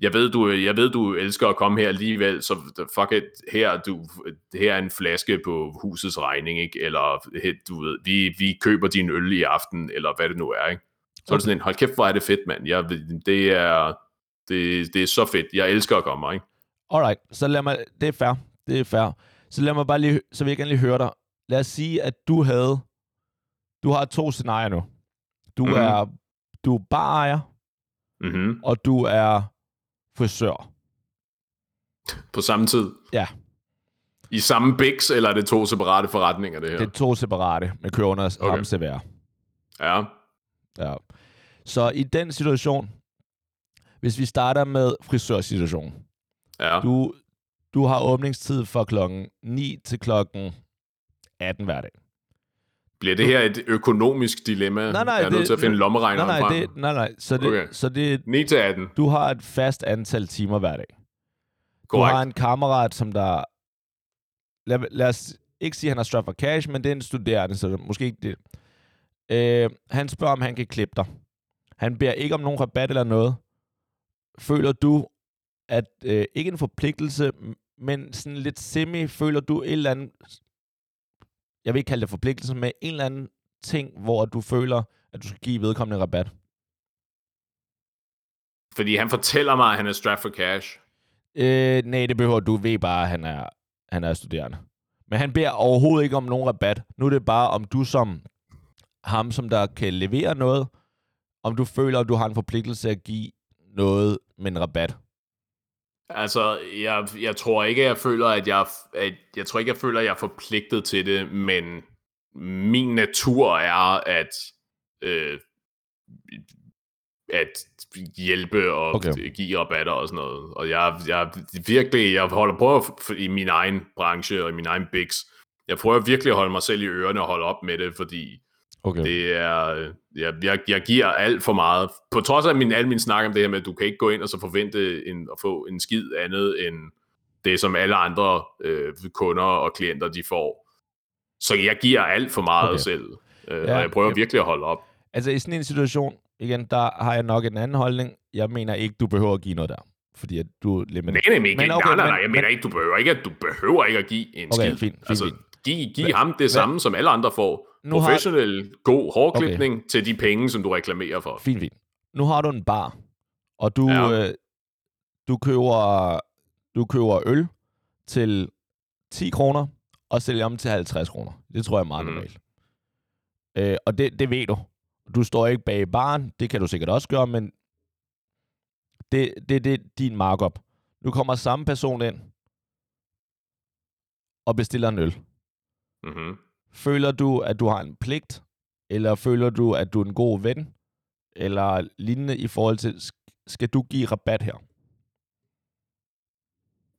jeg ved, du, jeg ved, du elsker at komme her alligevel, så fuck it, her, du, her er en flaske på husets regning, ikke? eller du ved, vi, vi køber din øl i aften, eller hvad det nu er. Ikke? Så okay. er det sådan en, hold kæft, hvor er det fedt, mand. Jeg, det, er, det, det er så fedt. Jeg elsker at komme, ikke? Alright, så lad mig, det er fair, det er fair. Så lad mig bare lige, så vil jeg gerne lige høre dig. Lad os sige, at du havde, du har to scenarier nu. Du mm. er, du er barejer, Mm-hmm. og du er frisør. På samme tid. Ja. I samme biks, eller er det to separate forretninger, det her? Det er to separate, med kører under okay. samme. Ja. Ja. Så i den situation, hvis vi starter med frisørsituationen. Ja. Du, du har åbningstid fra klokken 9 til klokken 18 hver dag. Bliver det her et økonomisk dilemma? Nej, nej, jeg er nødt til at finde lommeregneren Nej, nej, frem. det, nej, nej. Så det, Okay. så det, 9 til 18. du har et fast antal timer hver dag. Du Korrekt. har en kammerat, som der... Lad, lad os ikke sige, at han har for cash, men det er en studerende, så det- måske ikke det. Øh, han spørger, om han kan klippe dig. Han beder ikke om nogen rabat eller noget. Føler du, at øh, ikke en forpligtelse, men sådan lidt semi, føler du et eller andet, jeg vil ikke kalde det forpligtelse, men en eller anden ting, hvor du føler, at du skal give vedkommende rabat? Fordi han fortæller mig, at han er strapped for cash. Øh, nej, det behøver du. ved bare, at han er, han er studerende. Men han beder overhovedet ikke om nogen rabat. Nu er det bare, om du som ham, som der kan levere noget, om du føler, at du har en forpligtelse at give noget med en rabat. Altså, jeg, jeg tror ikke, jeg føler, at jeg, at, jeg tror ikke, jeg føler, at jeg er forpligtet til det, men min natur er at, øh, at hjælpe og Okay. give rabatter og sådan noget. Og jeg, jeg virkelig, jeg holder på i min egen branche og i min egen bigs, jeg prøver virkelig at holde mig selv i ørerne og holde op med det, fordi Okay. det er, jeg, jeg, jeg giver alt for meget. På trods af min, al min snak om det her med, at du kan ikke gå ind og så forvente en, at få en skid andet end det, som alle andre øh, kunder og klienter, de får. Så jeg giver alt for meget Okay. selv. Øh, Ja, og jeg prøver ja. virkelig at holde op. Altså i sådan en situation, igen, der har jeg nok en anden holdning. Jeg mener ikke, du behøver at give noget der. Fordi at du... Men, Nej, nej, men, men okay, nej, nej, nej, men- jeg mener men- ikke, du behøver ikke, at du behøver ikke at give en Okay, skid. fint, fint, altså, fint. giv, giv Hva- ham det samme, som alle andre får. Nu har- Professionel, god hårklipning okay. til de penge, som du reklamerer for. Fint, fint. Nu har du en bar, og du, Ja. øh, du, køber, du køber øl til 10 kroner, og sælger dem til 50 kroner. Det tror jeg er meget Mhm. normalt. Øh, og det, det ved du. Du står ikke bag baren, det kan du sikkert også gøre, men det, det, det er din markup. Nu kommer samme person ind og bestiller en øl. Mm-hmm. Føler du, at du har en pligt, eller føler du, at du er en god ven, eller lignende i forhold til, sk- skal du give rabat her?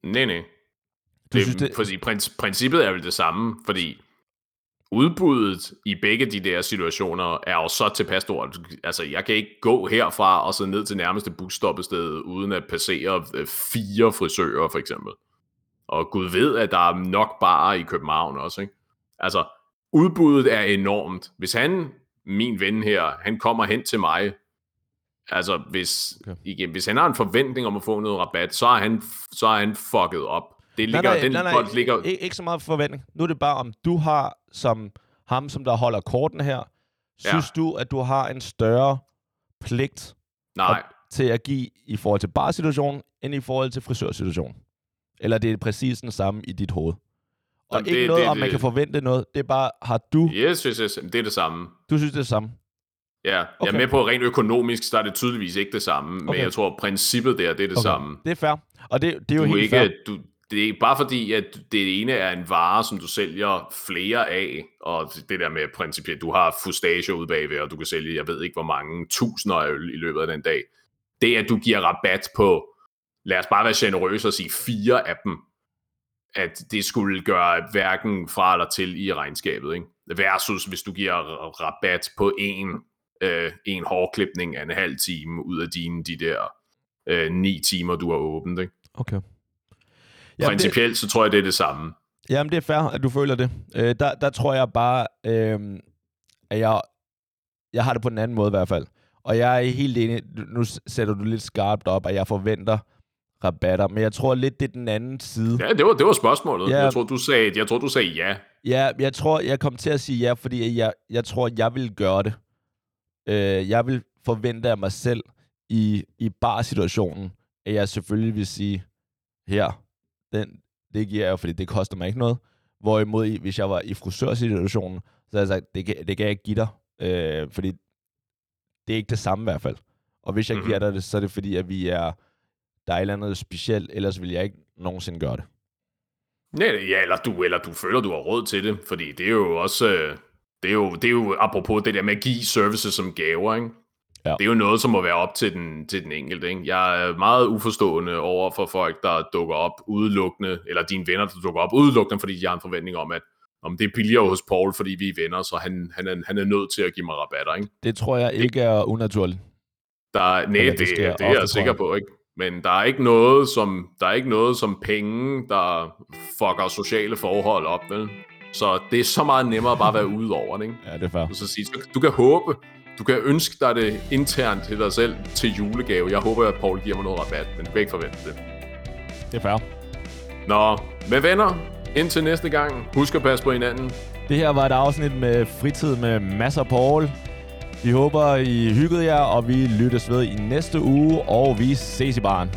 Nej, nej. Du det, synes, det- Fordi princ- princippet er vel det samme, fordi udbuddet i begge de der situationer er jo så tilpas stort. Altså, jeg kan ikke gå herfra og så ned til nærmeste busstoppested, uden at passere øh, fire frisører, for eksempel. Og Gud ved, at der er nok bare i København også, ikke? Altså, udbuddet er enormt. Hvis han, min ven her, han kommer hen til mig, altså hvis, Okay. igen, hvis han har en forventning om at få noget rabat, så er han, så er han fucket op. Det ligger, nej, nej, den nej, nej, bold ligger, ikke, ikke så meget forventning. Nu er det bare, om du har, som ham, som der holder korten her, synes Ja. du, at du har en større pligt nej, til at give i forhold til barsituationen, end i forhold til frisørsituationen? Eller det er præcis den samme i dit hoved? Og Jamen, ikke det- noget, det- om man det- kan forvente noget. Det er bare, har du... yes, yes, yes, det er det samme. Du synes, det er det samme? Ja, okay. jeg er med på, at rent økonomisk, så er det tydeligvis ikke det samme, okay. men jeg tror, princippet der, det er det okay. samme. Det er fair, og det, det er jo du helt ikke, fair. Du, det er bare fordi, at det ene er en vare, som du sælger flere af, og det der med principielt, du har fustager ude bagved, og du kan sælge, jeg ved ikke hvor mange tusinder af øl i løbet af den dag. Det at du giver rabat på, lad os bare være generøse og sige fire af dem, at det skulle gøre hverken fra eller til i regnskabet, ikke? Versus hvis du giver rabat på en, øh, en hårklipning af en halv time ud af dine de der øh, ni timer, du har åbent, ikke? Okay. Jamen, Principielt, det, så tror jeg, det er det samme. Jamen, det er fair, at du føler det. Øh, der, der tror jeg bare, øh, at jeg, jeg har det på den anden måde i hvert fald. Og jeg er helt enig, nu sætter du lidt skarpt op, at jeg forventer rabatter, men jeg tror lidt, det er den anden side. Ja, det var, det var spørgsmålet. Ja, jeg, tror, du sagde, jeg tror, du sagde ja. Ja, jeg tror, jeg kom til at sige ja, fordi jeg, jeg tror, jeg vil gøre det. Øh, jeg vil forvente af mig selv i, i bar-situationen, at jeg selvfølgelig vil sige, her, den, det giver jeg, fordi det koster mig ikke noget. Hvorimod, hvis jeg var i frisørsituationen, så havde jeg sagt, det kan, det kan jeg ikke give dig, øh, fordi det er ikke det samme i hvert fald. Og hvis jeg mm-hmm. giver dig det, så er det fordi, at vi er, der er et eller andet specielt, ellers vil jeg ikke nogensinde gøre det. Nej, ja, eller du, eller du føler, du har råd til det, fordi det er jo også, øh, det er jo, det er jo apropos det der med at give services som gaver, ikke? Ja. Det er jo noget, som må være op til den, til den enkelte. Ikke? Jeg er meget uforstående over for folk, der dukker op udelukkende, eller dine venner, der dukker op udelukkende, fordi de har en forventning om, at om det er billigere hos Paul, fordi vi er venner, så han, han, er, han er nødt til at give mig rabatter. Ikke? Det tror jeg ikke er unaturligt. Der, nej, det, det, det, det er jeg sikker på. Ikke? Men der er ikke noget som der er ikke noget som penge, der fucker sociale forhold op, vel? Så det er så meget nemmere bare at være ude over det, ikke? Ja, det er fair. Så, sige, du kan håbe, du kan ønske dig det internt til dig selv til julegave. Jeg håber, at Paul giver mig noget rabat, men du kan ikke forvente det. Det er fair. Nå, med venner, indtil næste gang, husk at passe på hinanden. Det her var et afsnit med fritid med masser Paul. Vi håber, I hyggede jer, og vi lyttes ved i næste uge, og vi ses i baren.